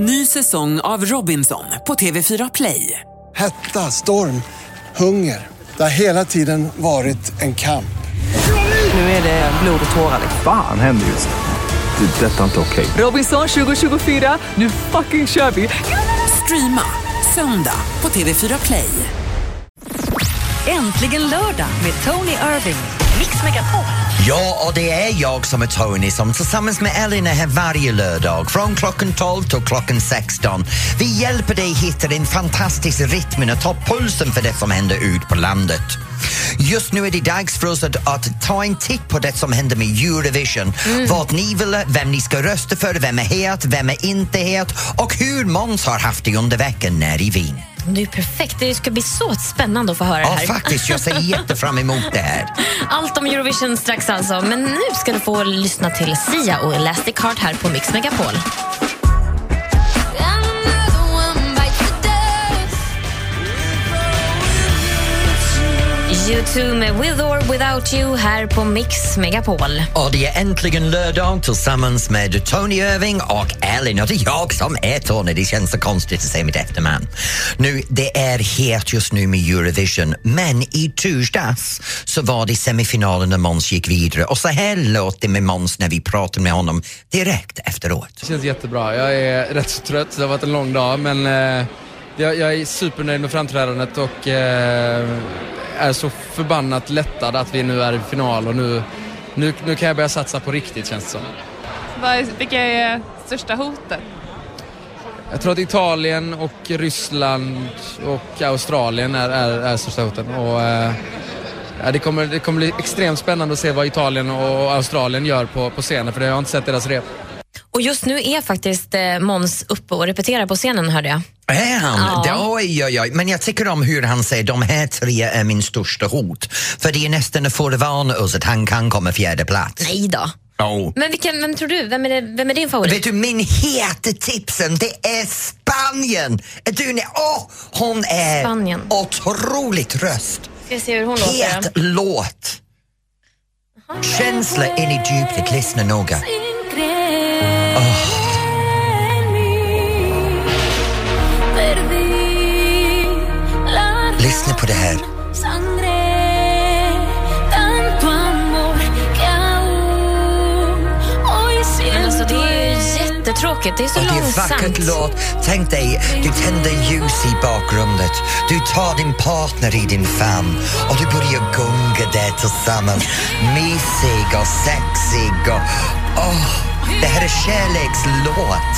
Ny säsong av Robinson på TV4 Play. Hetta, storm, hunger. Det har hela tiden varit en kamp. Nu är det blod och tårar. Fan händer just nu. Det. är Detta är inte okej. Robinson 2024, nu fucking kör vi! Streama söndag på TV4 Play. Äntligen lördag med Tony Irving. Mix Megapol. Ja, och det är jag som är Tony som tillsammans med Elin är här varje lördag från klockan 12 till klockan 16. Vi hjälper dig hitta din fantastiska rytm och ta pulsen för det som händer ut på landet. Just nu är det dags för oss att, att ta en titt på det som händer med Eurovision. Vad ni vill, vem ni ska rösta för, vem är het, vem är inte het och hur Måns har haft det under veckan när i Wien. Det är perfekt. Det ska bli så spännande att få höra Ja, det här. faktiskt, jag ser jättefram emot det här. Allt om Eurovision strax alltså. Men nu ska du få lyssna till Sia och Elastic Heart här på Mix Megapol. U2 med With or Without You här på Mix Megapol. Och det är äntligen lördag tillsammans med Tony Irving och Elin. Och det är jag som är Tony. Det känns så konstigt att säga mitt efternamn. Nu, det är het just nu med Eurovision, men i torsdags så var det semifinalen när Måns gick vidare. Och så här låter det med Måns när vi pratar med honom direkt efteråt. Det känns jättebra. Jag är rätt så trött, det har varit en lång dag men eh, jag, jag är supernöjd med framträdandet och eh, är så förbannat lättad att vi nu är i final och nu, nu, nu kan jag börja satsa på riktigt känns det som. Vad är, vilka är största hotet? Jag tror att Italien och Ryssland och Australien är, är, är största hoten. Och, eh, det, kommer, det kommer bli extremt spännande att se vad Italien och Australien gör på, på scenen för jag har inte sett deras rep. Och just nu är faktiskt eh, Måns uppe och repeterar på scenen hörde jag. Är han? Ja. Oj, oj, oj. Men jag tycker om hur han säger de här tre är min största hot. För det är nästan att förvarna oss att han kan komma fjärde plats. Nej då. Oh. Men vilken, vem tror du? Vem är, det, vem är din favorit? Vet du, min heta tipsen, det är Spanien! Du, nej, åh, hon är Spanien. otroligt röst. Ska se hur hon låter. Het låt. Känsla in i djupet, lyssna noga. Lyssna på det här. Men alltså, det är jättetråkigt. Det är så Och det är långsamt. vackert låt. Tänk dig, du tänder ljus i bakgrunden. Du tar din partner i din famn och du börjar gunga där tillsammans. Mysig och sexig och... Åh, det här är kärlekslåt.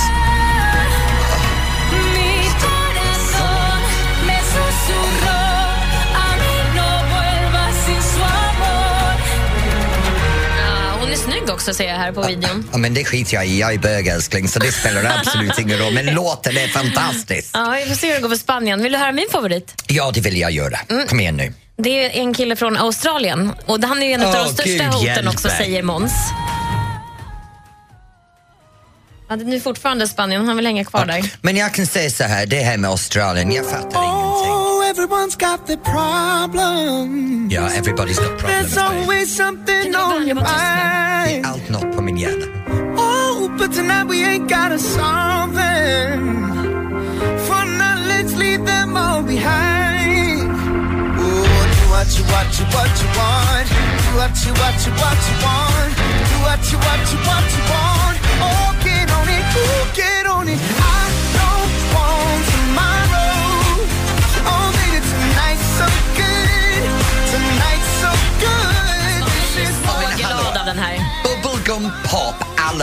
Ja, hon är snygg också ser jag här på videon. Ja, men det skiter jag i, jag är bög älskling så det spelar absolut ingen roll. Men låten är fantastisk. Ja, vi får se hur det går för Spanien. Vill du höra min favorit? Ja, det vill jag göra. Kom igen nu. Det är en kille från Australien och han är ju en av de största Gud hoten också, säger Måns. Ja, det är fortfarande Spanien, han vill hänga kvar där. Men jag kan säga så här, det här med Australien, jag fattar ingenting. Oh, everyone's got their problems. Ja, everybody's got problems. Det mind. är allt något på min hjärna. Oh, but tonight we ain't gotta solve them. For now, let's leave them all behind. Oh, do what you, what you, what you want. Do what you, what you, what you want. Do what you,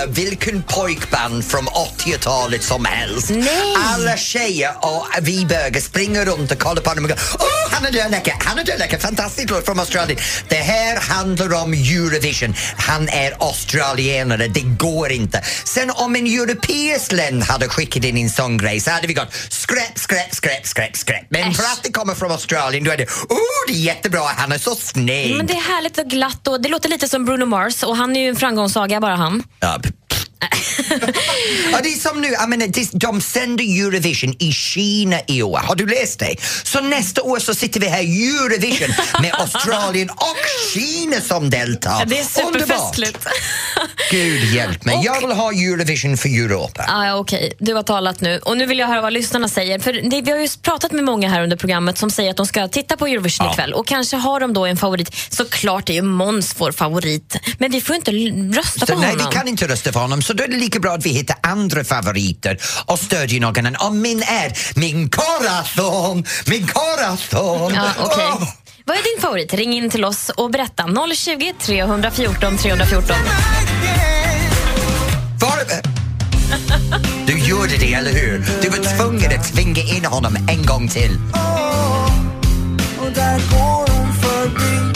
vilken pojkband från 80-talet som helst. Nej. Alla tjejer och vi bögar springer runt och kollar på dem och går Åh, han är dödläcker, han är dödläcker, fantastisk låt från Australien. Det här handlar om Eurovision. Han är australienare, det går inte. Sen om en europeisk land hade skickat in en sån grej så hade vi gått skräp, skräp, skräp, skräp, skräp. Men för Äsch. att det kommer från Australien då är det, oh, det är jättebra, han är så snygg. Men det är härligt och glatt och det låter lite som Bruno Mars och han är ju en framgångssaga bara han. Ja, ja, det är som nu, jag menar, de sänder Eurovision i Kina i år. Har du läst det? Så nästa år så sitter vi här i Eurovision med Australien och Kina som deltar. Ja, det är Underbart. superfestligt. Gud hjälp mig. Jag vill ha Eurovision för Europa. Ah, ja, Okej, du har talat nu. Och nu vill jag höra vad lyssnarna säger. För det, vi har ju pratat med många här under programmet som säger att de ska titta på Eurovision Ja. ikväll. Och kanske har de då en favorit. Såklart är ju Måns vår favorit. Men vi får inte rösta Så på nej, honom. vi kan inte rösta för honom, så då är det lika bra att vi hittar andra favoriter och stödjer någon annan. Och min är min corazon, min corazon. Ja, okej. Åh! Vad är din favorit? Ring in till oss och berätta. 020 314 314. Var... Du gjorde det, eller hur? Du var tvungen att tvinga in honom en gång till. Och där går hon förbi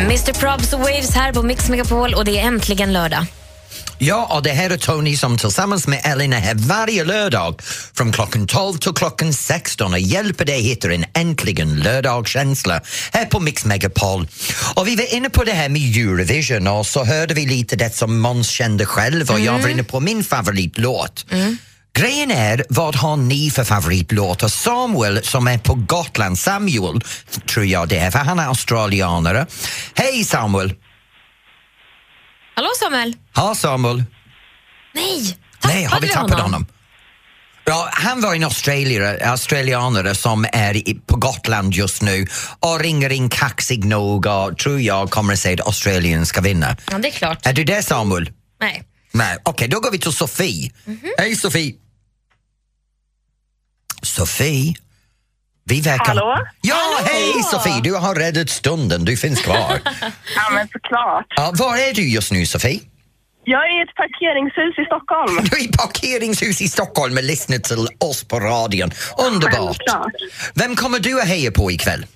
Mr Probs och Waves här på Mix Megapol och det är äntligen lördag. Ja, och det här är Tony som tillsammans med Elin är här varje lördag från klockan 12 till klockan 16 och hjälper dig hitta en äntligen lördagskänsla här på Mix Megapol. Och vi var inne på det här med Eurovision och så hörde vi lite det som Måns kände själv och jag var inne på min favoritlåt. Grejen är, vad har ni för favoritlåt? Och Samuel som är på Gotland, Samuel tror jag det är, för han är australianare. Hej Samuel! Hallå Samuel? Ha Samuel! Nej! Nej, har vi tappat honom? Ja, han var en australier, australianare som är i, på Gotland just nu och ringer in kaxig nog och tror jag kommer att säga att Australien ska vinna. Ja, det är klart. Är du där Samuel? Nej. Nej, okej då går vi till Sofie. Hej Sofie! Sofie? Vi verkar... Hallå? Ja, hej Sofie! Du har räddat stunden, du finns kvar. Ja, men såklart. ja, var är du just nu Sofie? Jag är i ett parkeringshus i Stockholm. Du är i parkeringshus i Stockholm och lyssnar till oss på radion. Underbart! Självklart. Vem kommer du att heja på ikväll?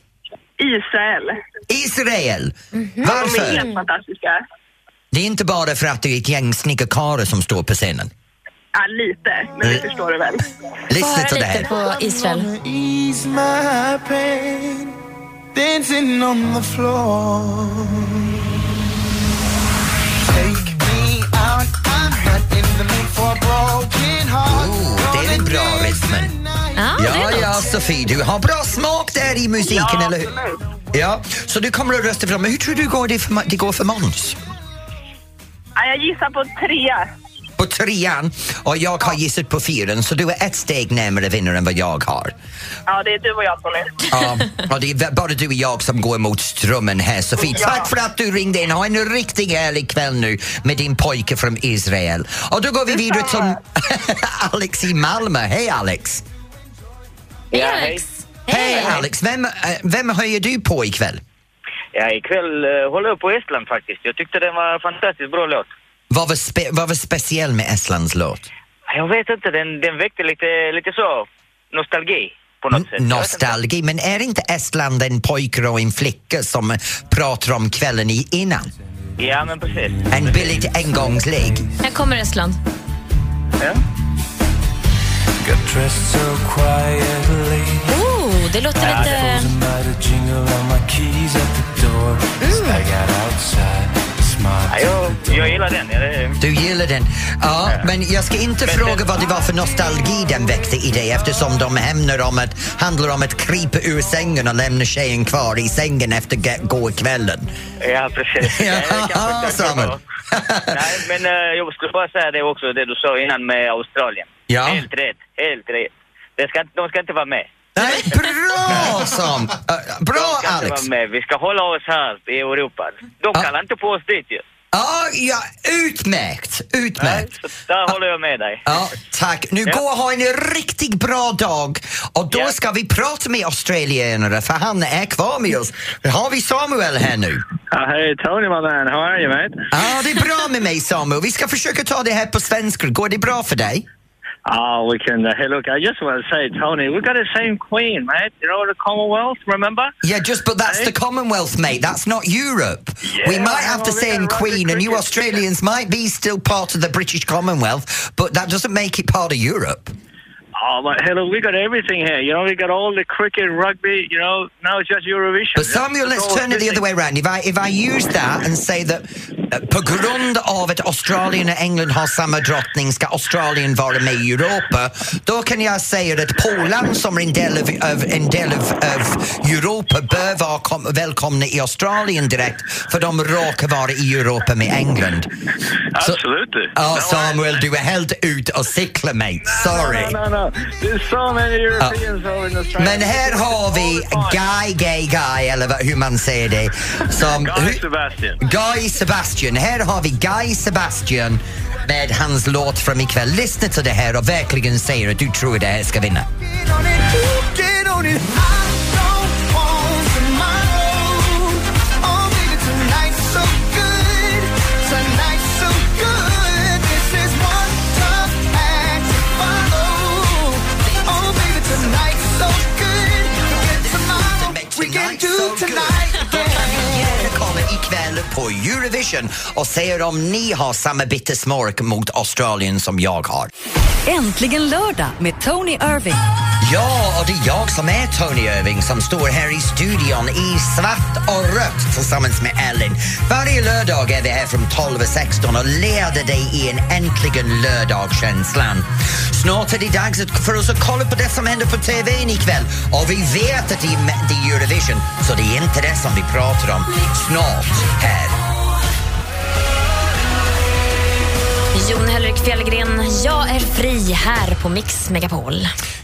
Israel. Israel! De är Varför? helt fantastiska. Det är inte bara för att det är ett gäng snickarkarlar som står på scenen. Ja, lite, men det förstår du väl. Höra till det lite här. på Israel. Ease my pain Dancing on the floor Take me out I'm not in the mood for a broken heart Oh, det är en bra rytmen. Ja, det Ja, är ja, något. Sofie, du har bra smak där i musiken, Ja, eller hur? absolut. Ja, så du kommer att rösta för dem. Men hur tror du går det, för, det går för Måns? Ja, jag gissar på På trean och jag har gissat på fyran så du är ett steg närmare vinnaren än vad jag har. Ja, det är du och jag, Tony. Ja, och det är bara du och jag som går emot strömmen här. Sofie, Ja. tack för att du ringde in. Ha en riktigt härlig kväll nu med din pojke från Israel. Och då går vi vidare till. Alex i Malmö. Hej Alex! Hej Ja, Alex! Hej Alex! Vem, eh, vem höjer du på ikväll? Ja, ikväll uh, håller jag på Estland faktiskt. Jag tyckte den var en fantastiskt bra låt. Vad var, spe, vad var speciell med Estlands låt? Jag vet inte, den, den väckte lite, lite så nostalgi. Nostalgi, men är inte Estland en pojke och en flicka som pratar om kvällen i innan? Ja, men precis. En billig engångsligg. Här kommer Estland. Ja. Oh, det låter lite... by Ja, jag, jag gillar den. Ja, Du gillar den. Ja, men jag ska inte Men fråga vad det var för nostalgi den väckte i dig eftersom de hämnar om att, handlar om att krypa ur sängen och lämna tjejen kvar i sängen efter gårkvällen. ja, precis. Ja, inte Samuel. Nej, men eh, jag skulle bara säga det också, det du sa innan med Australien. Ja. Helt rätt, helt rätt. Det ska, de ska inte vara med. Nej, bra Sam! Bra de ska inte Alex! vara med. Vi ska hålla oss här i Europa. De Ja. kallar inte på oss dit ju. Ja, ja, utmärkt! Nej, Utmärkt! så där håller jag med dig. Ja, tack. Nu Ja. gå och ha en riktigt bra dag och då Ja. ska vi prata med australienare för han är kvar med oss. Har vi Samuel här nu? Uh, hey, Tony, my man. How are you, mate? Ja, det är bra med mig Samuel. Vi ska försöka ta det här på svenska. Går det bra för dig? Oh, we can. Uh, hey, look, I just want to say, Tony, we've got the same queen, mate. You know, the Commonwealth, remember? Yeah, just but that's the Commonwealth, mate. That's not Europe. we might have the same Queen, and you. Australians might be still part of the British Commonwealth, but that doesn't make it part of Europe. Oh, but look, we got everything here. You know, we got all the cricket, rugby. You know, now it's just Eurovision. But Samuel, let's turn it the other way around. If I if I use that and say that eh, på grund av att Australien och England har samma drottning ska Australien vara med i Europa. Då kan jag säga att Polen som är en del av, av, en del av, av Europa bör vara kom, välkomna i Australien direkt för de råkar vara i Europa med England. Absolut. Ja, Samuel, du är helt ute och cyklar mate. Sorry. No, no, no. So many Europeans over in Australia. Men här har vi Guy Gay Guy, eller vad- hur man säger det. Som, Guy Sebastian. Guy Sebastian. Här har vi Guy Sebastian med hans låt från ikväll. Lyssna till det här och verkligen säga att du tror det här ska vinna. På Eurovision och ser om ni har samma bittersmörk mot Australien som jag har. Äntligen lördag med Tony Irving. Ja, och det är jag som är Tony Irving som står här i studion i svart och rött tillsammans med Ellen. Varje lördag är vi här från 12 och 16 och leder dig i en äntligen lördag-känslan. Snart är det dags för oss att kolla på det som händer på TVn ikväll och vi vet att det är Eurovision så det är inte det som vi pratar om snart här. Jon Henrik Fjällgren, jag är fri här på Mix Megapol.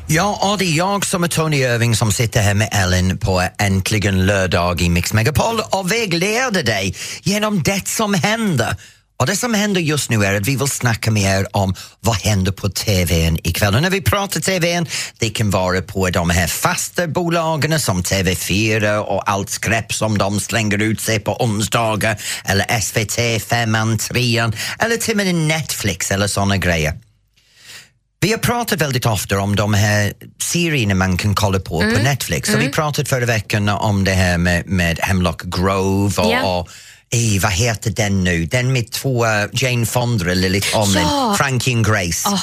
Ja, och det är jag som är Tony Irving som sitter här med Ellen på Äntligen lördag i Mix Megapol och vägleder dig genom det som händer. Och det som händer just nu är att vi vill snacka med er om vad händer på TVn ikväll. Och när vi pratar TVn, det kan vara på de här fasta bolagen som TV4 och allt skräp som de slänger ut sig på onsdagar eller SVT, femman, trean eller till och med Netflix eller såna grejer. Vi har pratat väldigt ofta om de här serierna man kan kolla på på Netflix. Och vi pratade förra veckan om det här med, med Hemlock Grove och, Ja. och eh, vad heter den nu? Den med två eh, Jane Fonda, Lily Tomlin, Ja. Frankie and Grace. Ah.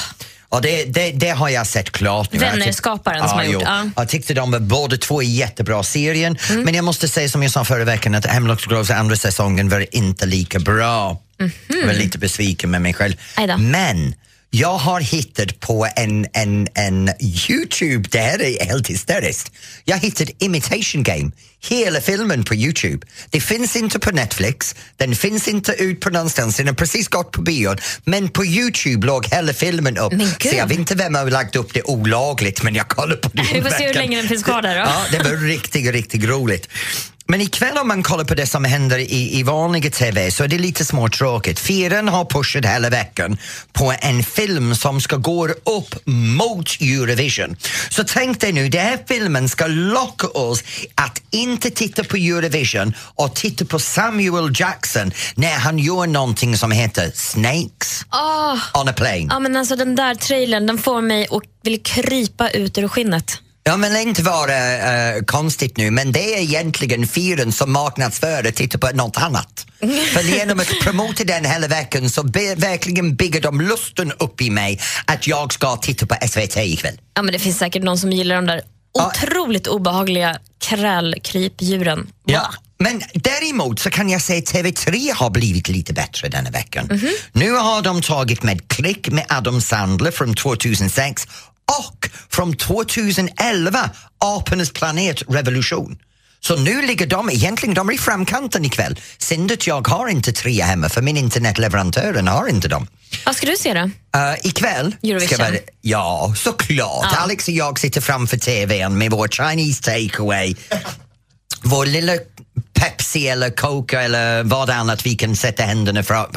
Och det, det, det har jag sett klart nu. Vänner, Jag tyck- skaparen som har jo. gjort, ja. Jag tyckte de var båda två i jättebra serien. Men jag måste säga som jag sa förra veckan att Hemlock Groves andra säsongen var inte lika bra. Jag var lite besviken med mig själv. Men jag har hittat på en, en, en Youtube, det här är helt hysteriskt. Jag hittade Imitation Game, hela filmen på Youtube. Det finns inte på Netflix, den finns inte ut på någonstans, den har precis gått på bio. Men på Youtube låg hela filmen upp. Så jag vet inte vem har lagt upp det olagligt men jag kollar på det Vi får se hur länge den finns kvar där då. Ja, det var riktigt, riktigt roligt. Men ikväll om man kollar på det som händer i, i vanliga TV så är det lite småtråkigt. Fyran har pushat hela veckan på en film som ska gå upp mot Eurovision. Så tänk dig nu, den här filmen ska locka oss att inte titta på Eurovision och titta på Samuel Jackson när han gör någonting som heter Snakes Ah. on a plane. Ja, men alltså, den där trailern den får mig att vilja krypa ut ur skinnet. Ja, men inte vara eh, konstigt nu, men det är egentligen fyren som marknadsför och tittar på något annat. För genom att promota den hela veckan så be, verkligen bygger de lusten upp i mig att jag ska titta på SVT ikväll. Ja, men det finns säkert någon som gillar de där otroligt obehagliga krälkrypdjuren. Ja. Men däremot så kan jag säga att TV3 har blivit lite bättre denna veckan. Nu har de tagit med Klick med Adam Sandler från 2006 och från 2011 Apornas planet Revolution. Så nu ligger de, egentligen de är i framkanten ikväll. Synd att jag har inte tre hemma för min internetleverantör har inte dem. Vad ska du se då? Uh, ikväll Eurovision. ska vara, ja, såklart. Ja. Alex och jag sitter framför TVn med vår Chinese takeaway. Vår lilla Pepsi eller Coca eller vad annat vi kan sätta händerna för.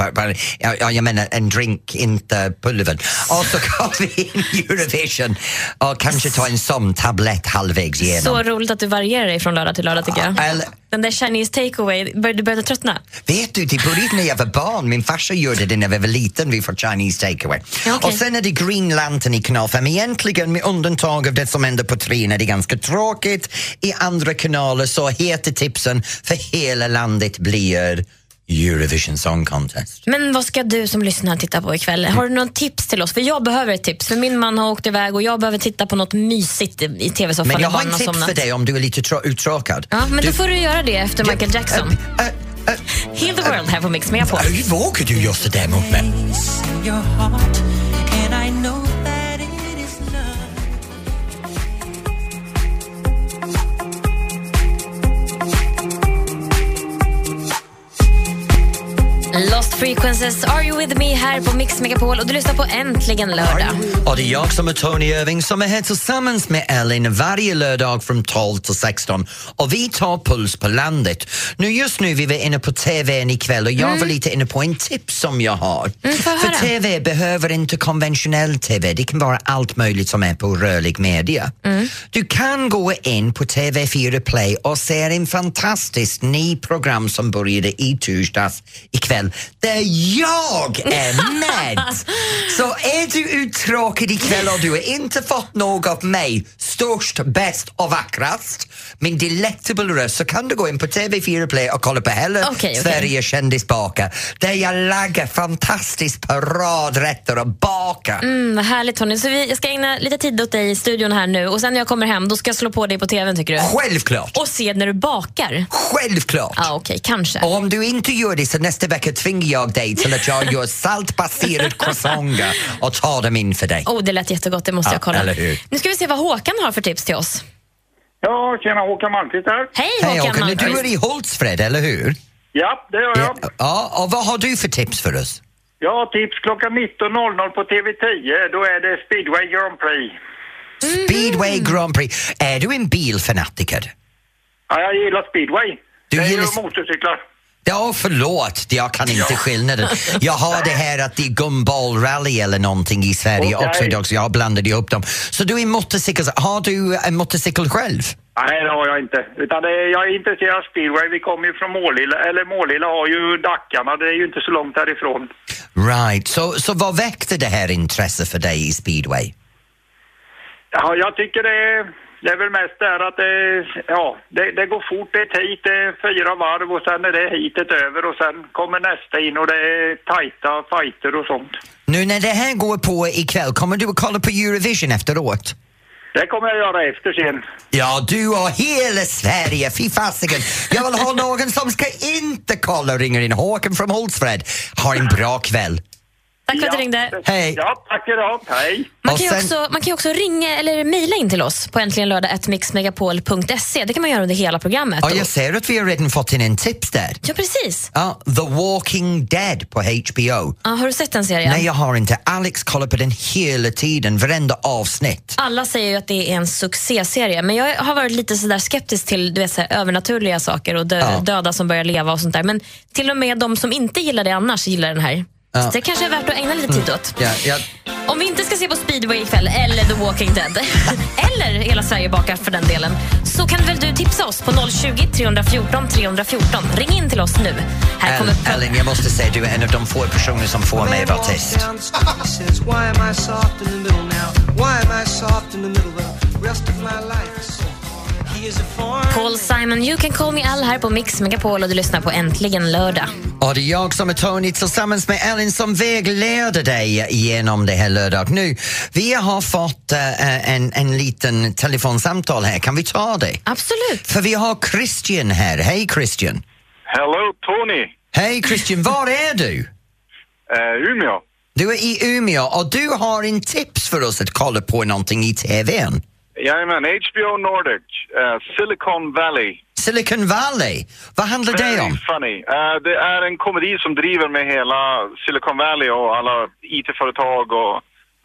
Ja, ja, jag menar en drink, inte pulver. Och så går vi in Eurovision och kanske ta en sån tablett halvvägs igenom. Så roligt att du varierar dig från lördag till lördag tycker jag. Eller- Den där Chinese takeaway, bör, du började tröttna? Vet du, det började när jag var barn. Min farsa gjorde det när vi var liten, vi får Chinese takeaway. Okej. Och sen är det Green Lantern i kanal 5. Egentligen med undantag av det som händer på trean är det ganska tråkigt. I andra kanaler så heter tipsen för hela landet blir Eurovision Song Contest. Men vad ska du som lyssnar titta på ikväll? Har du någon tips till oss? För jag behöver ett tips. För min man har åkt iväg och jag behöver titta på något mysigt i, tv-soffan Men jag har har tips somnat. för dig om du är lite trå- uttråkad. Ja, men du, då får du göra det efter Michael Jackson. Äh, äh, Heal the World här på Mix Megapol. Hur vågar du göra sådär mot mig? Lost. Frequencies, Are You With Me här på Mix Megapol och du lyssnar på Äntligen lördag. Och det är jag som är Tony Irving som är här tillsammans med Ellen varje lördag från 12 till 16 och vi tar puls på landet. Nu just nu vi var inne på TVn ikväll och jag var lite inne på en tips som jag har. Mm, För höra? TV behöver inte konventionell TV, det kan vara allt möjligt som är på rörlig media. Mm. Du kan gå in på TV4 Play och se en fantastisk ny program som började i torsdags ikväll där jag är med. Så är du uttråkad ikväll och du har inte fått något av mig, störst, bäst och vackrast, min delectable röst, så kan du gå in på TV4 Play och kolla på hela Okej, okej. Sverige kändis bakar där jag lagar fantastiskt paradrätter och bakar. Mm, vad härligt Tony. Så vi, jag ska ägna lite tid åt dig i studion här nu och sen när jag kommer hem då ska jag slå på dig på TVn tycker du? Självklart! Och se när du bakar? Självklart! Ja, okej, kanske. Och om du inte gör det så nästa vecka tvingar jag dig till att jag gör saltbaserad croissanter och tar dem in för dig. Oh, det lät jättegott, det måste Ja, jag kolla. eller hur? Nu ska vi se vad Håkan har för tips till oss. Ja, tjena Håkan Malmqvist här. Hej Hej Håkan Håkan, du är i Hultsfred, eller hur? Ja, det gör jag. Ja, och vad har du för tips för oss? Ja, tips klockan 19.00 på TV10. Då är det Speedway Grand Prix. Speedway Grand Prix. Är du en bilfanatiker? Ja, jag gillar speedway. Du är gillar- motorcyklar. Ja, förlåt, jag kan inte skillnaden. Jag har det här att det är gumball-rally eller någonting i Sverige Okej. också idag, så jag har blandat ihop dem. Så du är motorcykel, har du en motorcykel själv? Nej, det har jag inte. Utan är, jag är intresserad av speedway. Vi kommer ju från Målilla, eller Målilla har ju Dackarna. Det är ju inte så långt härifrån. Right, så, så vad väckte det här intresse för dig i speedway? Ja, jag tycker det är, det är väl mest där att det, ja, det, det går fort. Det är hit, det är fyra varv och sen är det hitet över och sen kommer nästa in och det är tajta fighter och sånt. Nu när det här går på ikväll, kommer du att kolla på Eurovision efteråt? Det kommer jag göra efter sen. Ja, du och hela Sverige, fy fasiken. Jag vill ha någon som ska inte kolla och ringer in. Håkan från Hultsfred. Ha en bra kväll. Tack för att du ringde. Hej! Ja, tack idag. Hej! Man kan, sen- också, man kan också ringa eller mejla in till oss på äntligenlördag.mixmegapol.se. Det kan man göra under hela programmet. Ja, jag ser att vi har redan fått in en tips där. Ja, precis. Ja, The Walking Dead på HBO. Ja, har du sett den serien? Nej, jag har inte. Alex kollar på den hela tiden, varenda avsnitt. Alla säger ju att det är en succéserie, men jag har varit lite sådär skeptisk till du vet, så här, övernaturliga saker och dö Ja. döda som börjar leva och sånt där. Men till och med de som inte gillar det annars gillar den här. Ja. Så det kanske är värt att ägna lite tid åt. Ja, ja. Om vi inte ska se på speedway ikväll, eller The Walking Dead, eller Hela Sverige bakar för den delen, så kan väl du tipsa oss på 020 314 314. Ring in till oss nu. Här kommer Ellen, jag måste säga du är en av de få personer som får mig att vara tyst. says, Why am I soft in the middle Paul Simon, You can call me Al här på Mix Megapol och du lyssnar på Äntligen lördag. Och det är jag som är Tony tillsammans med Ellen som vägleder dig genom det här lördag. Nu, vi har fått eh, en, en liten telefonsamtal här, kan vi ta det? Absolut. För vi har Christian här. Hej Christian! Hello, Tony. Hej Christian, var är du? Uh, Umeå. Du är i Umeå och du har en tips för oss att kolla på någonting i TVn. Jajamän, HBO Nordic, eh, Silicon Valley. Silicon Valley, vad handlar det Very om? funny. Eh, det är en komedi som driver med hela Silicon Valley och alla IT-företag och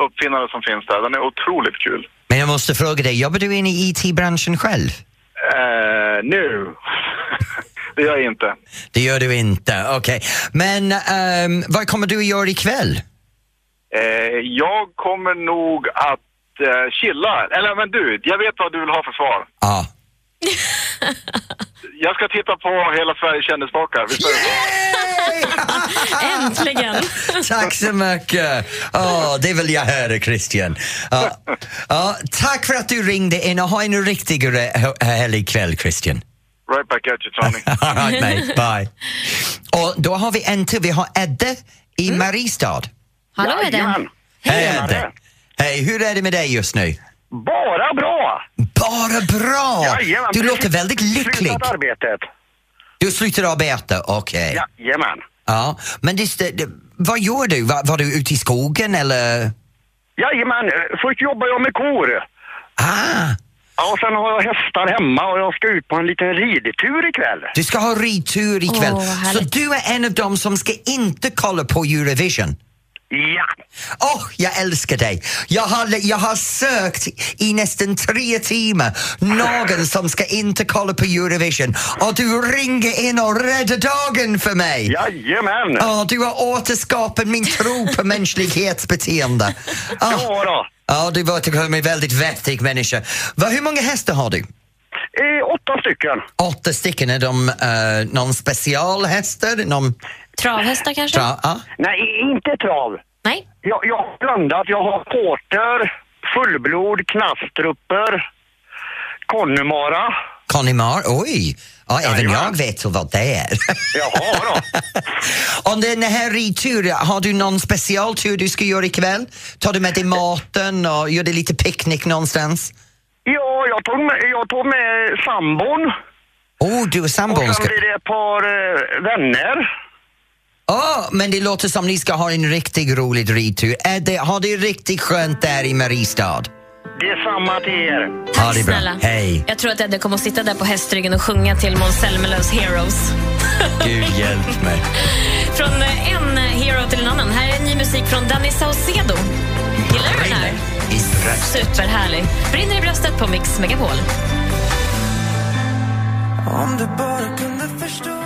uppfinnare som finns där. Den är otroligt kul. Men jag måste fråga dig, jobbar du inne i IT-branschen själv? Uh, nu. det gör jag inte. Det gör du inte, okej. Men ehm, vad kommer du att göra ikväll? Eh, jag kommer nog att eh, chilla. Eller men du, jag vet vad du vill ha för svar. Ja. Jag ska titta på Hela Sverige kändisbakar. Äntligen! Tack så mycket! Åh, det vill jag höra, Christian. Ja, ja, tack för att du ringde in och ha en riktigt härlig kväll, Christian. Right back at you, Tony. All right, mate. Bye. Och då har vi en till. Vi har Edde i Mariestad. Hallå Edde. Hej. Edde. Hej, hur är det med dig just nu? Bara bra! Bara bra! Jajamän, Du låter väldigt lycklig. Slutat arbetet. Du slutar arbeta, okej. Jajamän. Ja, men det, det, vad gör du? Var, var du ute i skogen eller? Jajamän, eh, först jobbar jag med kor. Ah! Ja, och sen har jag hästar hemma och jag ska ut på en liten ridtur ikväll. Du ska ha ridtur ikväll. Åh, så du är en av dem som ska inte kolla på Eurovision? Ja. Åh, jag älskar dig! Jag har, jag har sökt i nästan tre timmar någon som ska inte kolla på Eurovision och du ringer in och räddar dagen för mig! Jajamän! Ja, du har återskapat min tro på mänsklighetsbeteende. Ah. Ja då. Ja, du var en väldigt vettig människa. Va, hur många hästar har du? Eh, åtta stycken. Åtta stycken. Är de uh, någon specialhästar? Någon... Travhästar kanske? Tra- ja. Nej, inte trav. Nej. Jag, jag har blandat. Jag har porter, fullblod, knastrupper, Connemara. Connemara, oj! Ja, även Jajamän. jag vet vad det är. Jaha då. Om den här ridturen, har du någon specialtur du ska göra ikväll? Tar du med dig maten och gör det lite picknick någonstans? Ja, jag tog med, jag tog med sambon. Oh, du och Och sambon sen ska... blir det ett par eh, vänner. Ja, men det låter som ni ska ha en riktigt rolig ridtur. Är det, har det riktigt skönt där i Mariestad? Det är samma till er. Ja, det är bra. Snälla. Hej! Jag tror att Eddie kommer att sitta där på hästryggen och sjunga till Måns Zelmerlöws Heroes. Gud hjälp mig. Från eh, en hero till en annan. Här är ny musik från Danny Saucedo. Gillar du den här? Superhärlig. Brinner i bröstet på Mix Megapol. Om du bara kunde förstå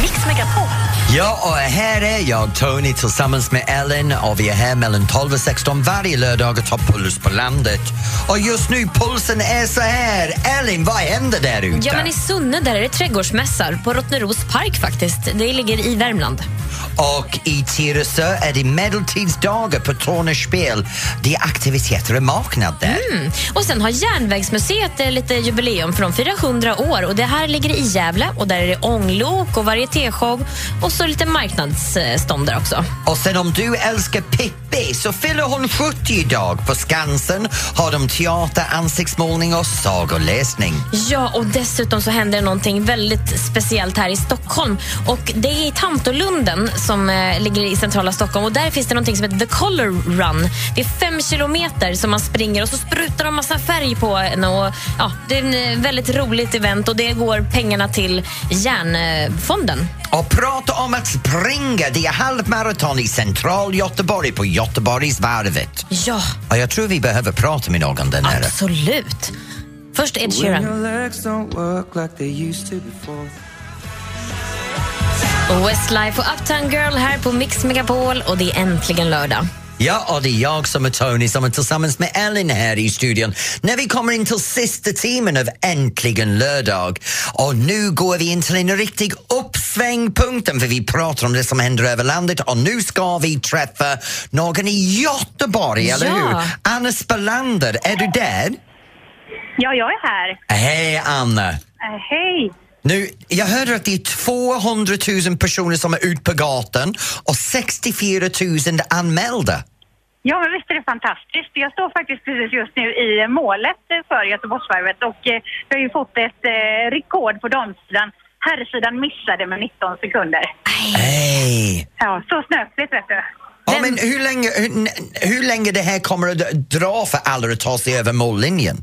Mix Megapol. Ja, och här är jag, Tony, tillsammans med Ellen och vi är här mellan 12 och 16 varje lördag och tar puls på landet. Och just nu, pulsen är så här. Ellen, vad händer där ute? Ja, men I Sunne där är det trädgårdsmässar på Rottneros park. faktiskt. Det ligger i Värmland. Och i Tyresö är det medeltidsdagar på Torners spel. Det är aktiviteter och marknad där. Mm. Och Sen har Järnvägsmuseet eh, lite jubileum för de firar 100 år. Och Det här ligger i Gävle och där är det ånglok och varietéshow och så lite marknadsstånd där också. Och sen om du älskar Pippi så fyller hon 70 idag. På Skansen har de teater, ansiktsmålning och sagoläsning. Ja, och dessutom så händer någonting väldigt speciellt här i Stockholm. Och Det är i Tantolunden som eh, ligger i centrala Stockholm. Och Där finns det någonting som heter The Color Run. Det är fem kilometer som man springer och så sprutar de massa färg på en. Och, ja, det är en eh, väldigt roligt event och det går pengarna till Järnfonden. Och prata om att springa, det är halvmaraton i central Göteborg på Göteborgsvarvet. Ja, Och jag tror vi behöver prata med någon där nere. absolut. Först Ed Sheeran. Westlife och Uptown Girl här på Mix Megapol och det är äntligen lördag. Ja, och det är jag som är Tony som är tillsammans med Ellen här i studion när vi kommer in till sista timmen av Äntligen lördag. Och nu går vi in till en riktig uppsvängpunkten för vi pratar om det som händer över landet och nu ska vi träffa någon i Göteborg, eller Ja. hur? Anna Spalander, är du där? Ja, jag är här. Hej Anna! Eh, hej. Nu, jag hörde att det är 200 000 personer som är ute på gatan och 64 000 anmälda. Ja, men visst är det fantastiskt. Jag står faktiskt precis just nu i målet för Göteborgsvarvet och eh, vi har ju fått ett eh, rekord på damsidan. Herrsidan missade med 19 sekunder. Hej! Ja, så snöpligt vet du. Ja, men hur länge, hur, hur länge det här kommer att dra för alla att ta sig över mållinjen?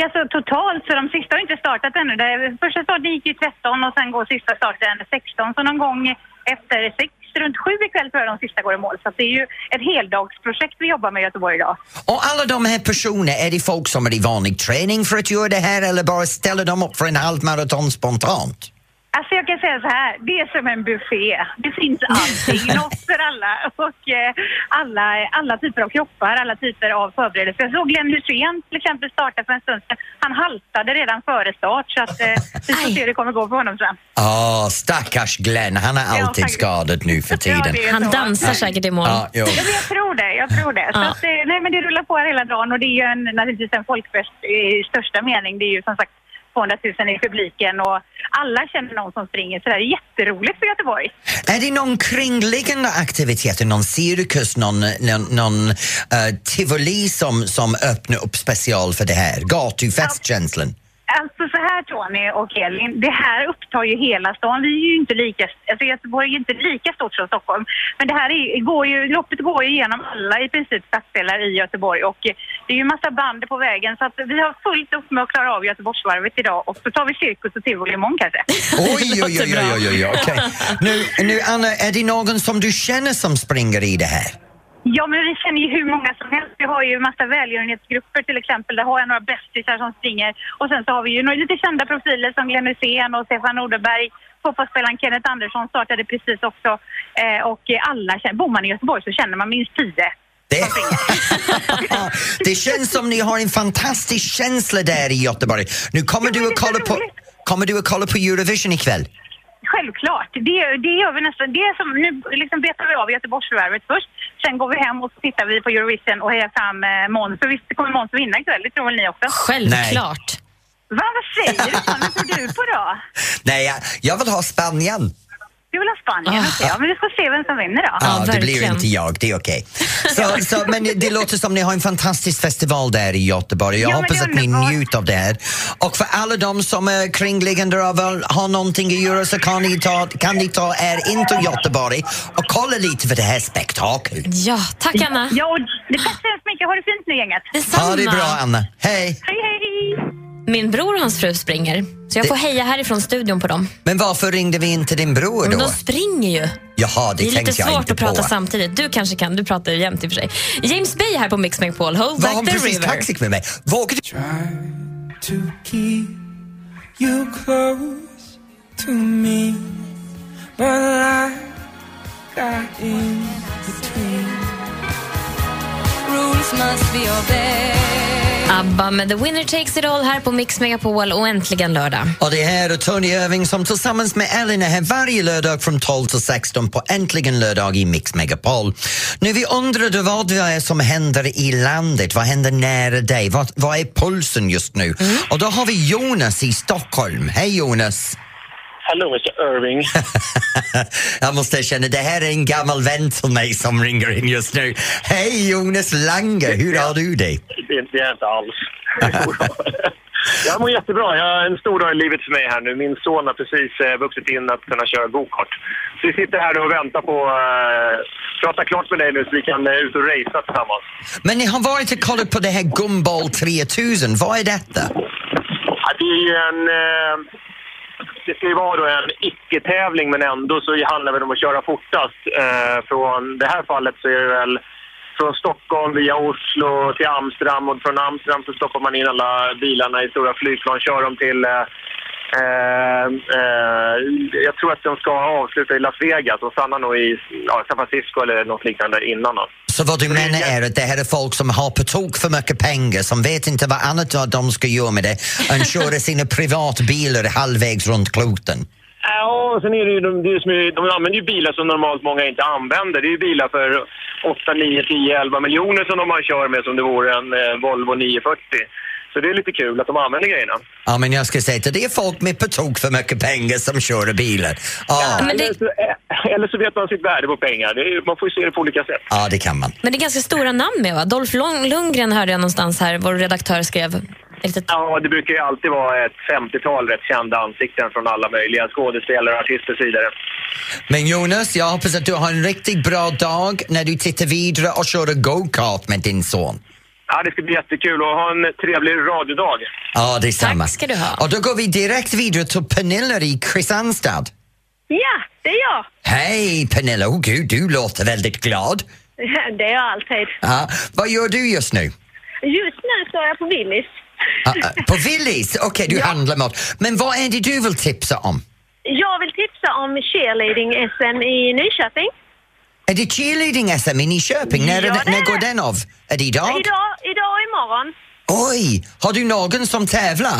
Ja, så totalt, så de sista har inte startat ännu. Det, första starten gick ju 13 och sen går sista starten 16. Så någon gång efter sex, runt sju ikväll tror jag de sista går i mål. Så det är ju ett heldagsprojekt vi jobbar med i Göteborg idag. Och alla de här personerna, är det folk som är i vanlig träning för att göra det här eller bara ställer de upp för en halvmaraton spontant? Alltså jag kan säga så här, det är som en buffé. Det finns allting, något för alla och eh, alla, alla typer av kroppar, alla typer av förberedelser. Jag såg Glenn Hysén till exempel starta för en stund sedan. Han haltade redan före start så att eh, vi får se hur det kommer gå för honom sen. Åh, stackars Glenn, han är Ja, alltid faktiskt. skadad nu för tiden. är Han dansar säkert i mål. Ja, jo. Ja, jag tror det, jag tror det. Så Ja. att, eh, nej, men det rullar på hela dagen och det är ju en, naturligtvis en folkfest i största mening. Det är ju som sagt 200 000 i publiken och alla känner någon som springer så det är jätteroligt för Göteborg. Är det någon kringliggande aktiviteter, någon cirkus, någon, någon, någon eh, tivoli som, som öppnar upp special för det här? Gatufestkänslan? Alltså så här Tony och Elin, det här upptar ju hela stan. Vi är ju inte lika, alltså Göteborg är inte lika stort som Stockholm. Men det här är, går ju, loppet går ju igenom alla i princip stadsdelar i Göteborg och det är ju massa band på vägen så att vi har fullt upp med att klara av Göteborgsvarvet idag och så tar vi cirkus och tivoli imorgon kanske. Oj, oj, oj, oj, oj, oj. okej. Nu, nu Anna, är det någon som du känner som springer i det här? Ja, men vi känner ju hur många som helst. Vi har ju massa välgörenhetsgrupper till exempel. Där har jag några bästisar som springer. Och sen så har vi ju några lite kända profiler som Glenn Hysén och Stefan Nordenberg. Fotbollsspelaren Kenneth Andersson startade precis också. Eh, och alla känner, bor man i Göteborg så känner man minst tio. Det, det känns som ni har en fantastisk känsla där i Göteborg. Nu kommer du att kolla på, kommer du att kolla på Eurovision ikväll? Självklart. Det, det gör vi nästan. Det är som, nu liksom betar vi av Göteborgsvarvet först. Sen går vi hem och tittar vi på Eurovision och hejar fram eh, Måns. För visst kommer Måns vinna ikväll, det tror väl ni också? Självklart. Va, vad säger du? Vad tror du på då? Nej, jag, jag vill ha Spanien. Vill ha Spanien? Ja, men vi får se vem som vinner då. Ja, det blir inte jag, det är okej. Så, så, men det låter som ni har en fantastisk festival där i Göteborg. Jag Ja, hoppas att ni njuter av det här. Och för alla de som är kringliggande och väl har någonting att göra så kan ni ta, kan ni ta er in till Göteborg och kolla lite för det här spektaklet. Ja, tack Anna. Ja, och det tack så hemskt mycket. Ha det fint nu gänget. Detsamma. Ha det bra, Anna. Hej! Hej, hej! Min bror och hans fru springer, så jag får heja härifrån studion på dem. Men varför ringde vi inte din bror Men då? de springer ju. Jaha, det, Det är tänkte lite jag svårt inte att prata på. samtidigt. Du kanske kan, du pratar ju jämt i och för sig. James Bay här på Mix Megapol, Hold Var hon Back the precis River. kaxig med mig? Vågar du? to keep you close to me, but I got in between. Rules must be obeyed. ABBA med The Winner Takes It All här på Mix Megapol och äntligen lördag. Och det här är Tony Irving som tillsammans med Ellen är här varje lördag från 12 till 16 på Äntligen lördag i Mix Megapol. Nu vi undrade vad det är som händer i landet, vad händer nära dig, vad, vad är pulsen just nu? Och då har vi Jonas i Stockholm. Hej Jonas! Hello, Mr. Irving. Jag måste erkänna, det här är en gammal vän till mig som ringer in just nu. Hej Jonas Lange, hur har du det? Det, är inte alls. Jag mår jättebra. Jag har en stor dag i livet för mig här nu. Min son har precis eh, vuxit in att kunna köra gokart. Så vi sitter här och väntar på att eh, prata klart med dig nu så vi kan eh, ut och racea tillsammans. Men ni har varit och kollat på det här Gumball 3000, vad är detta? Ja, det är en det ska ju vara då en icke-tävling men ändå så handlar det om att köra fortast. Eh, från det här fallet så är det väl från Stockholm via Oslo till Amsterdam och från Amsterdam så stoppar man in alla bilarna i stora flygplan, kör dem till eh, eh, eh, jag tror att de ska avsluta i Las Vegas och stanna nog i ja, San Francisco eller något liknande innan. Då. Så vad du menar är att det här är folk som har på tok för mycket pengar som vet inte vad annat de ska göra med det än köra sina privatbilar halvvägs runt kloten. Ja, och sen är det ju, de, är- de använder ju bilar som normalt många inte använder. Det är ju bilar för 8, 9, 10, 11 miljoner som de man kör med som det vore en eh, Volvo 940. Så det är lite kul att de använder grejerna. Ja, men jag ska säga att det är folk med på tok för mycket pengar som kör bilar. Ja, eller, så, eh, eller så vet man sitt värde på pengar. Det är, man får ju se det på olika sätt. ja det kan man. Men det är ganska stora namn med va? Dolph Lund- Lundgren hörde jag någonstans här, vår redaktör skrev. Ja, det brukar ju alltid vara ett 50-tal rätt kända ansikten från alla möjliga skådespelare, artister och så vidare. Men Jonas, jag hoppas att du har en riktigt bra dag när du tittar vidare och kör go-kart med din son. Ja, det ska bli jättekul och ha en trevlig radiodag. Ja, det är samma. ska du ha. Och då går vi direkt vidare till Pernilla i Kristianstad. Ja, det är jag. Hej Pernilla, oh gud, du låter väldigt glad. Det är jag alltid. Ja, vad gör du just nu? Just nu står jag på Willys. Ah, ah, på Willys? Okej, du handlar mat. Men vad är det du vill tipsa om? Jag vill tipsa om cheerleading-SM i Nyköping. Är det cheerleading-SM i Nyköping? När, Ja, det när är går den av? Är det idag? Idag, idag och imorgon. Oj, har du någon som tävlar?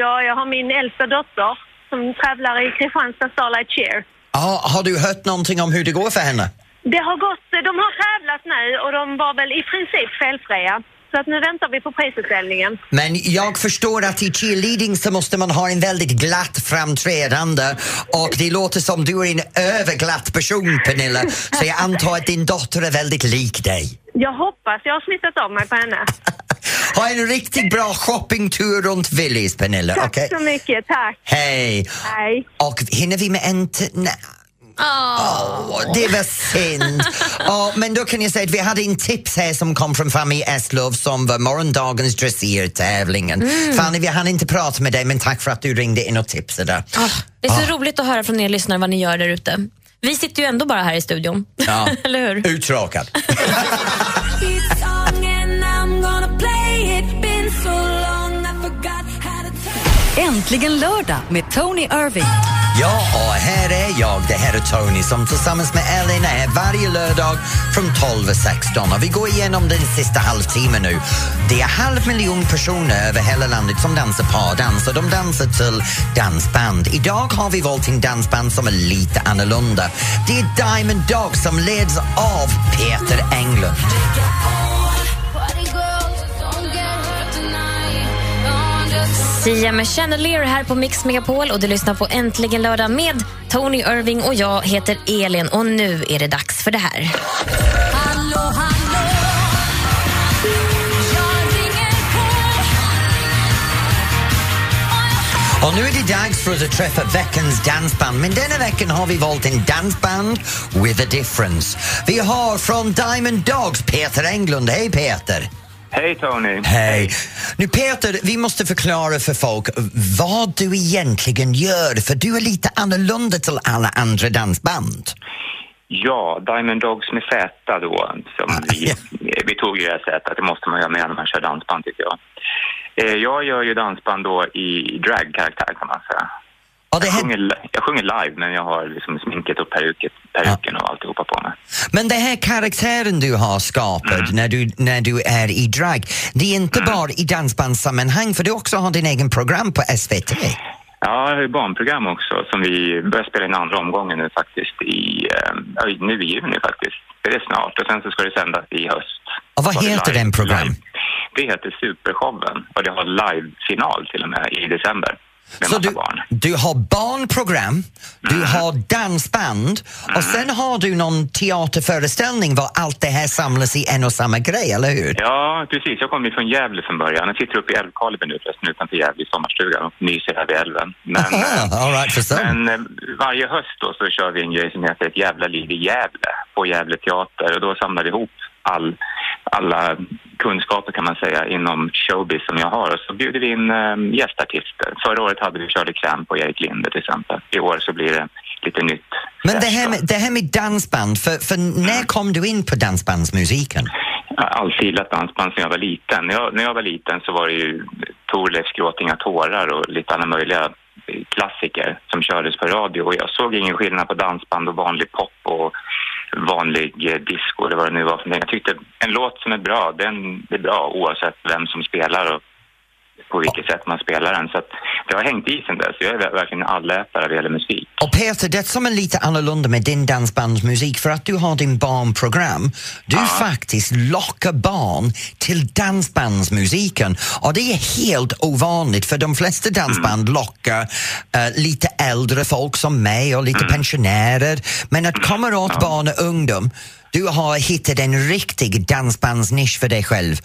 Ja, jag har min äldsta dotter som tävlar i Kristianstad Starlight Cheer. Ja, har du hört någonting om hur det går för henne? Det har gått, de har tävlat nu och de var väl i princip felfria. Så att nu väntar vi på prisutställningen. Men jag förstår att i cheerleading så måste man ha en väldigt glatt framträdande och det låter som du är en överglatt person Pernilla så jag antar att din dotter är väldigt lik dig. Jag hoppas jag har smittat av mig på henne. Ha en riktigt bra shoppingtur runt Willys, Pernilla. Tack okej? så mycket, tack. Hej! Hej. Och hinner vi med en Åh, det var synd. Ja, men då kan jag säga att vi hade en tips här som kom från familj Eslöv som var morgondagens dressyrtävlingen. Mm. Fanny, vi hann inte prata med dig men tack för att du ringde in och tipsade. Ah, det är så Ah. roligt att höra från er lyssnare vad ni gör där ute. Vi sitter ju ändå bara här i studion. Ja. Eller hur? Uttråkad. Äntligen lördag med Tony Irving. Ja, och här är jag, det här är Tony som tillsammans med Elin är här varje lördag från 12 och 16 och vi går igenom den sista halvtimmen nu. Det är halv miljon personer över hela landet som dansar pardans och de dansar till dansband. Idag har vi valt en dansband som är lite annorlunda. Det är Diamond Dog som leds av Peter Englund. Sia med Chandelier här på Mix Megapol och du lyssnar på Äntligen lördag med Tony Irving och jag heter Elin och nu är det dags för det här. Och nu är det dags för att träffa veckans dansband. Men denna veckan har vi valt en dansband with a difference. Vi har från Diamond Dogs Peter Englund. Hej Peter! Hej Tony! Hej! Nu Peter, vi måste förklara för folk vad du egentligen gör för du är lite annorlunda till alla andra dansband. Ja, Diamond Dogs med Z då, som vi, vi tog ju det här sättet, det måste man göra med när man kör dansband tycker jag. Eh, Jag gör ju dansband då i dragkaraktär kan man säga. Jag, sjunger, jag sjunger live men jag har liksom sminket och peruket, peruken och alltihopa på mig. Men den här karaktären du har skapat när, du, när du är i drag, det är inte bara i dansbandssammanhang för du också har din egen program på SVT. Ja, jag har ju barnprogram också som vi börjar spela in andra omgången nu faktiskt i, ja, nu i juni faktiskt. Det är snart och sen så ska det sändas i höst. Och vad heter den program? live. Det heter Supershowen och det har live-final till och med i december. Med Så du, barn. du har barnprogram, du Mm. har dansband och sen har du någon teaterföreställning var allt det här samlas i en och samma grej, eller hur? Ja, precis. Jag kommer ju från Gävle från början. Jag sitter uppe i Älvkarleby nu förresten utanför Gävle i sommarstugan och myser här vid älven. Men, Aha, all right, men eh, varje höst då så kör vi en grej som heter Ett jävla liv i Gävle på Gävle teater och då samlar vi ihop all, alla kunskaper kan man säga inom showbiz som jag har och så bjuder vi in eh, gästartister. Förra året hade vi Shirley Clamp och Erik Linde till exempel. I år så blir det lite nytt. Men det här, med, det här med dansband, för, för när kom du in på dansbandsmusiken? Jag har alltid gillat dansband sedan jag var liten. När jag, när jag var liten så var det ju Thorleifs Gråt inga tårar och lite alla möjliga klassiker som kördes på radio och jag såg ingen skillnad på dansband och vanlig pop och vanlig eh, disco eller vad det nu var för. Jag tyckte en låt som är bra, den är bra oavsett vem som spelar och på vilket sätt man spelar den. Så att det har hängt i sen dess. Jag är verkligen allätare vad gäller musik. Och Peter, det som är lite annorlunda med din dansbandsmusik, för att du har din barnprogram, du faktiskt lockar barn till dansbandsmusiken. Och det är helt ovanligt, för de flesta dansband lockar eh, lite äldre folk som mig och lite pensionärer. Men att komma åt barn och ungdom, du har hittat en riktig dansbandsnisch för dig själv.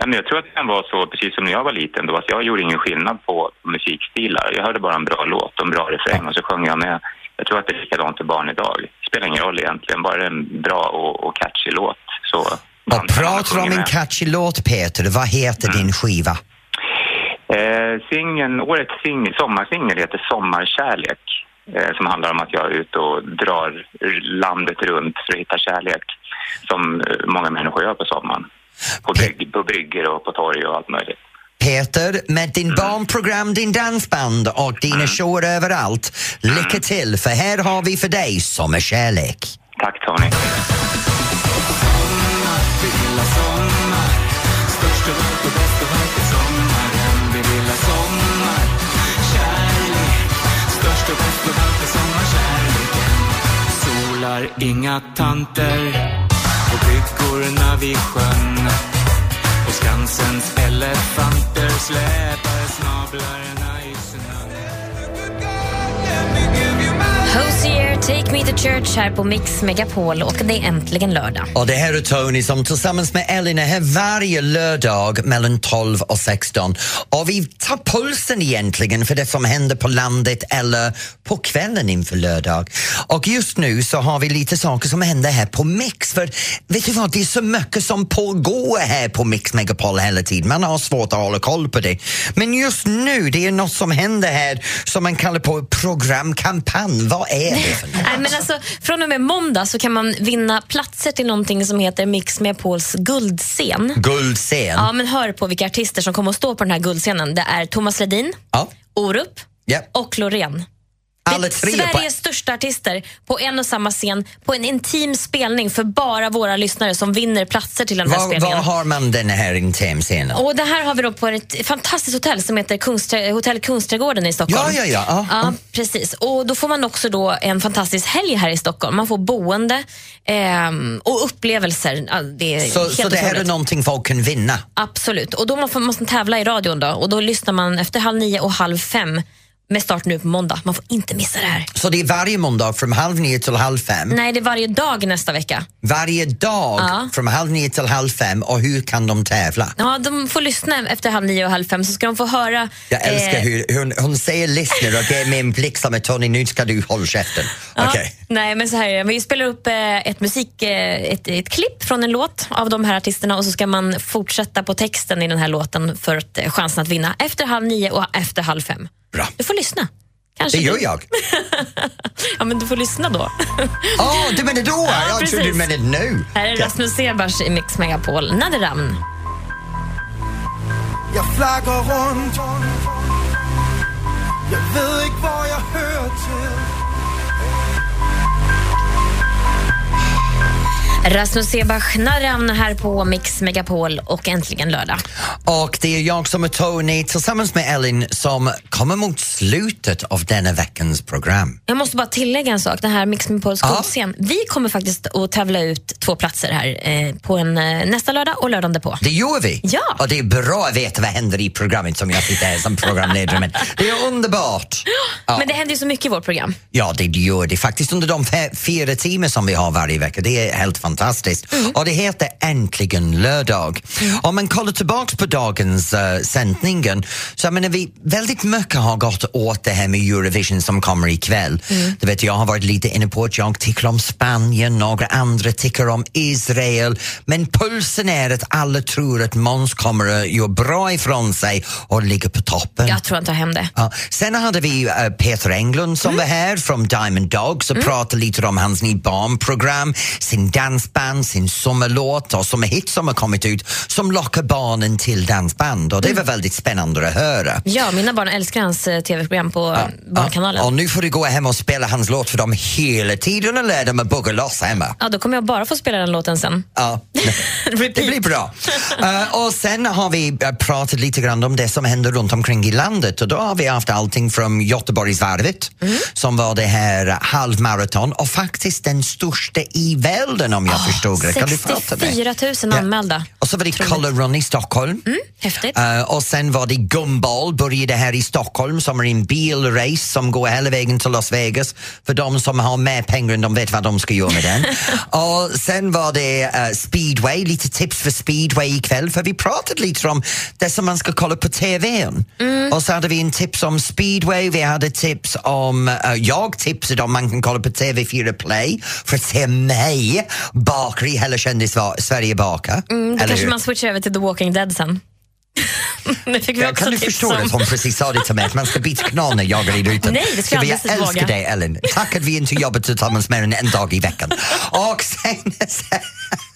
Ja, men jag tror att det kan vara så, precis som när jag var liten, då, att jag gjorde ingen skillnad på musikstilar. Jag hörde bara en bra låt och en bra refräng och så sjöng jag med. Jag tror att det är likadant för barn idag. Det spelar ingen roll egentligen, bara en bra och, och catchy låt. Så Och pratar om en catchy låt, Peter, vad heter din skiva? Eh, singeln, årets singel, sommarsingel heter Sommarkärlek. Eh, som handlar om att jag är ute och drar landet runt för att hitta kärlek. Som eh, många människor gör på sommaren. På, brygg, på brygger och på torg och allt möjligt. Peter, med din barnprogram, din dansband och dina shower överallt. Lycka till, för här har vi för dig Sommarkärlek. Tack Tony. Solar inga tanter flickorna vid sjön och Skansens elefanter släpar snablarna i snön. Hosier Take Me To Church här på Mix Megapol och det är äntligen lördag. Och det här är Tony som tillsammans med Elin är här varje lördag mellan 12 och 16. Och vi tar pulsen egentligen för det som händer på landet eller på kvällen inför lördag. Och just nu så har vi lite saker som händer här på Mix. För vet du vad, det är så mycket som pågår här på Mix Megapol hela tiden. Man har svårt att hålla koll på det. Men just nu, det är något som händer här som man kallar på programkampanj. Vad är det för något? Nej, men alltså, från och med måndag så kan man vinna platser till någonting som heter Mix Megapols guldscen. Guldscen? Ja, men hör på vilka artister som kommer att stå på den här guldscenen. Det är Thomas Ledin, Ja. Orup Ja. och Loreen. Alla tre. Sveriges största artister på en och samma scen på en intim spelning för bara våra lyssnare som vinner platser till den här Var, spelningen. var har man den här intimscenen? Och det här har vi då på ett fantastiskt hotell som heter Kungsträ Hotell Kungsträdgården i Stockholm. Ja, ja, ja. ja. Ja, precis. Och då får man också då en fantastisk helg här i Stockholm. Man får boende ehm, och upplevelser. Det är Så, helt så det här är någonting folk kan vinna? Absolut. Och då måste man tävla i radion då och då lyssnar man efter halv nio och halv fem med start nu på måndag. Man får inte missa det här. Så det är varje måndag från halv nio till halv fem? Nej, det är varje dag nästa vecka. Varje dag Ja. från halv nio till halv fem och hur kan de tävla? Ja, de får lyssna efter halv nio och halv fem så ska de få höra... Jag älskar eh, hur hon, hon säger lyssnar och ger mig en blick som är Tony, nu ska du hålla käften. Ja, Okej. Nej, men så här är det. Vi spelar upp eh, ett musik, eh, ett, ett klipp från en låt av de här artisterna och så ska man fortsätta på texten i den här låten för att, eh, chansen att vinna efter halv nio och efter halv fem. Bra. Du får lyssna. Kanske Det gör du... jag. Ja, men du får lyssna då. Åh, du menar då? Ja, jag trodde du menade nu. Här är Rasmus Sebars i Mix Megapol, Naderamn. Jag flaggar runt Jag vet inte vad jag hör till Rasmus Sebach, Naderamn här på Mix Megapol och äntligen lördag. Och det är jag som är Tony tillsammans med Ellen som kommer mot slutet av denna veckans program. Jag måste bara tillägga en sak, det här Mix Megapols Ja. golfscen. Vi kommer faktiskt att tävla ut två platser här eh, på en, eh, nästa lördag och lördagen därpå. Det gör vi! Ja. Och det är bra att veta vad händer i programmet som jag sitter här som programledare med. Det är underbart! Ja. Men det händer ju så mycket i vårt program. Ja, det gör det faktiskt under de fyra timmar som vi har varje vecka. Det är helt fantastiskt. Mm. Och det heter Äntligen lördag. Om man kollar tillbaks på dagens uh, sändningen så jag menar vi väldigt mycket har gått åt det här med Eurovision som kommer ikväll. Mm. Du vet, jag har varit lite inne på att jag tycker om Spanien, några andra tycker om Israel. Men pulsen är att alla tror att Måns kommer att göra bra ifrån sig och ligga på toppen. Jag tror han tar hem det. Ja. Sen hade vi eh, Peter Englund som var här från Diamond Dogs och pratade lite om hans nya barnprogram, sin dansband, sin sommarlåt och som hit som har kommit ut som lockar barnen till dansband och det var väldigt spännande att höra. Ja, mina barn älskar hans eh, tv-program på Barnkanalen. Och nu får du gå hem och spela hans låt för dem hela tiden och lära dem att bugga loss hemma. Ja, då kommer jag bara få spela den låten sen. Ja, det blir bra. Eh, och sen har vi eh, pratat lite grann om det som händer runt omkring i landet och då har vi haft allting från Göteborgsvarvet som var det här halvmaraton och faktiskt den största i världen om jag förstod. Kan du prata med? 64 000 anmälda. Och så var det Color Run i Stockholm. Häftigt. Eh, och sen var det Gumball, började här i Stockholm som är en bilrace som går hela vägen till Las Vegas. För de som har mer pengar än de vet vad de ska göra med den. och sen var det eh, speedway, lite tips för speedway ikväll för vi pratade lite om det som man ska kolla på TVn. Och så hade vi en tips om speedway, vi hade tips om, eh, jag tipsade om man kan kolla på TV4 Play för att se mig baka i hela kändis-Sverige baka. Mm, då kanske hur? man switchar över till The Walking Dead sen. det fick vi Ja, kan du förstå om. att hon precis sa det till mig att man ska byta kanal när jag är i rutan? Nej, det ska jag Jag älskar våga. dig Ellen. Tack att vi inte jobbar tillsammans mer än en dag i veckan. Och sen, sen,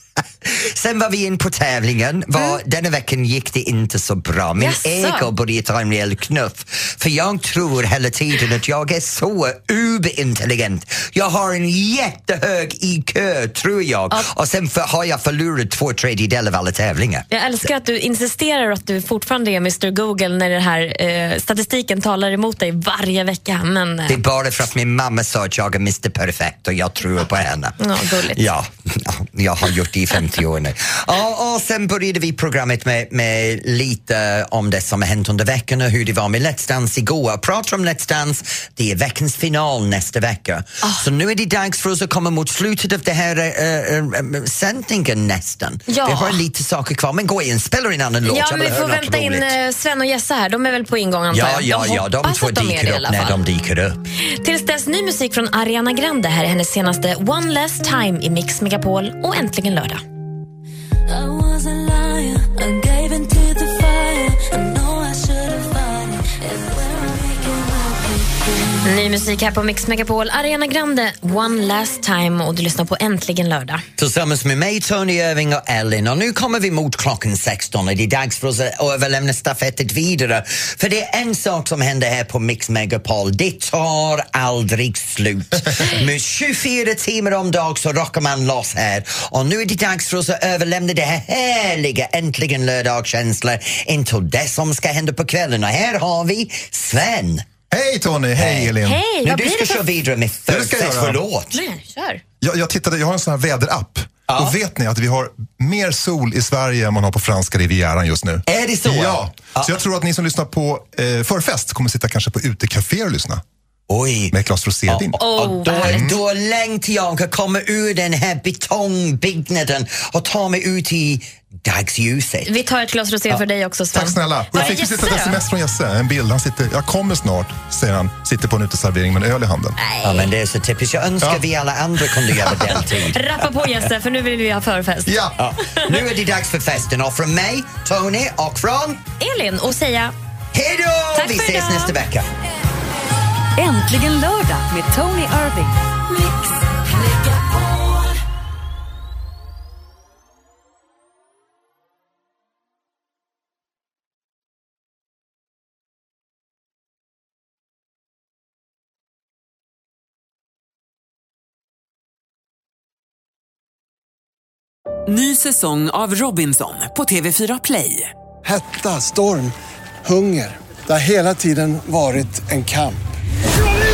sen var vi in på tävlingen. Var, Denna veckan gick det inte så bra. Min Jaså? ego började ta en rejäl knuff. För jag tror hela tiden att jag är så uberintelligent. Jag har en jättehög IQ, tror jag. Och sen för, har jag förlorat två tredjedelar av alla tävlingar. Jag älskar att du insisterar att du fortfarande är Mr Google när den här eh, statistiken talar emot dig varje vecka. Men, eh, Det är bara för att min mamma sa att jag är Mr Perfect och jag tror på henne. Ja, gulligt. Ja, Jag har gjort det i 50 år nu. Och, och sen började vi programmet med, med lite om det som har hänt under veckan och hur det var med Let's Dance igår. Pratar om Let's Dance, det är veckans final nästa vecka. Ah. Så nu är det dags för oss att komma mot slutet av den här äh, äh, sändningen nästan. Ja. Vi har lite saker kvar, men gå in, spela en annan låt Ja, men vi får vänta in roligt. Sven och Jessa här. De är väl på ingång antar Ja, jag. ja, ja, de två att de det i dyker upp när de dyker upp. Tills dess ny musik från Ariana Grande. Här är hennes senaste One Last Time i Mix Megapol och äntligen lördag. Ny musik här på Mix Megapol. Ariana Grande, One Last Time och du lyssnar på Äntligen lördag. Tillsammans med mig, Tony Irving och Ellen. Och nu kommer vi mot klockan 16 och det är dags för oss att överlämna stafettet vidare. För det är en sak som händer här på Mix Megapol. Det tar aldrig slut. med 24 timmar om dag så rockar man loss här. Och nu är det dags för oss att överlämna det här härliga Äntligen lördag-känslan intill det som ska hända på kvällen. Och här har vi Sven. Hej Tony, hej Elin. Hej, Nu vad du blir ska det för- köra vidare med Ja, ska jag göra. för låt. Nej, kör. Jag, jag, tittade, jag har en sån här väderapp. Och vet ni att vi har mer sol i Sverige än man har på franska rivieran just nu? Är det så? Ja. Så jag tror att ni som lyssnar på eh, förfest kommer sitta kanske på utekaféer och lyssna. Oj. Med ett glas rosévin. och då, då längtar jag att komma ur den här betongbyggnaden och ta mig ut i dagsljuset. Vi tar ett glas rosé för dig också Sven. Tack snälla. Och jag fick precis ett sms från Jesse, en bild. Han sitter, jag kommer snart, säger han. Sitter på en uteservering med en öl i handen. Ja, men det är så typiskt. Jag önskar Ja. vi alla andra kunde göra deltid. Rappa på Jesse, för nu vill vi ha förfest. Ja. Nu är det dags för festen och från mig, Tony och från... Elin och säga Hej då! Vi ses idag. nästa vecka. Äntligen lördag med Tony Irving. Ny säsong av Robinson på TV4 Play. Hetta, storm, hunger. Det har hela tiden varit en kamp.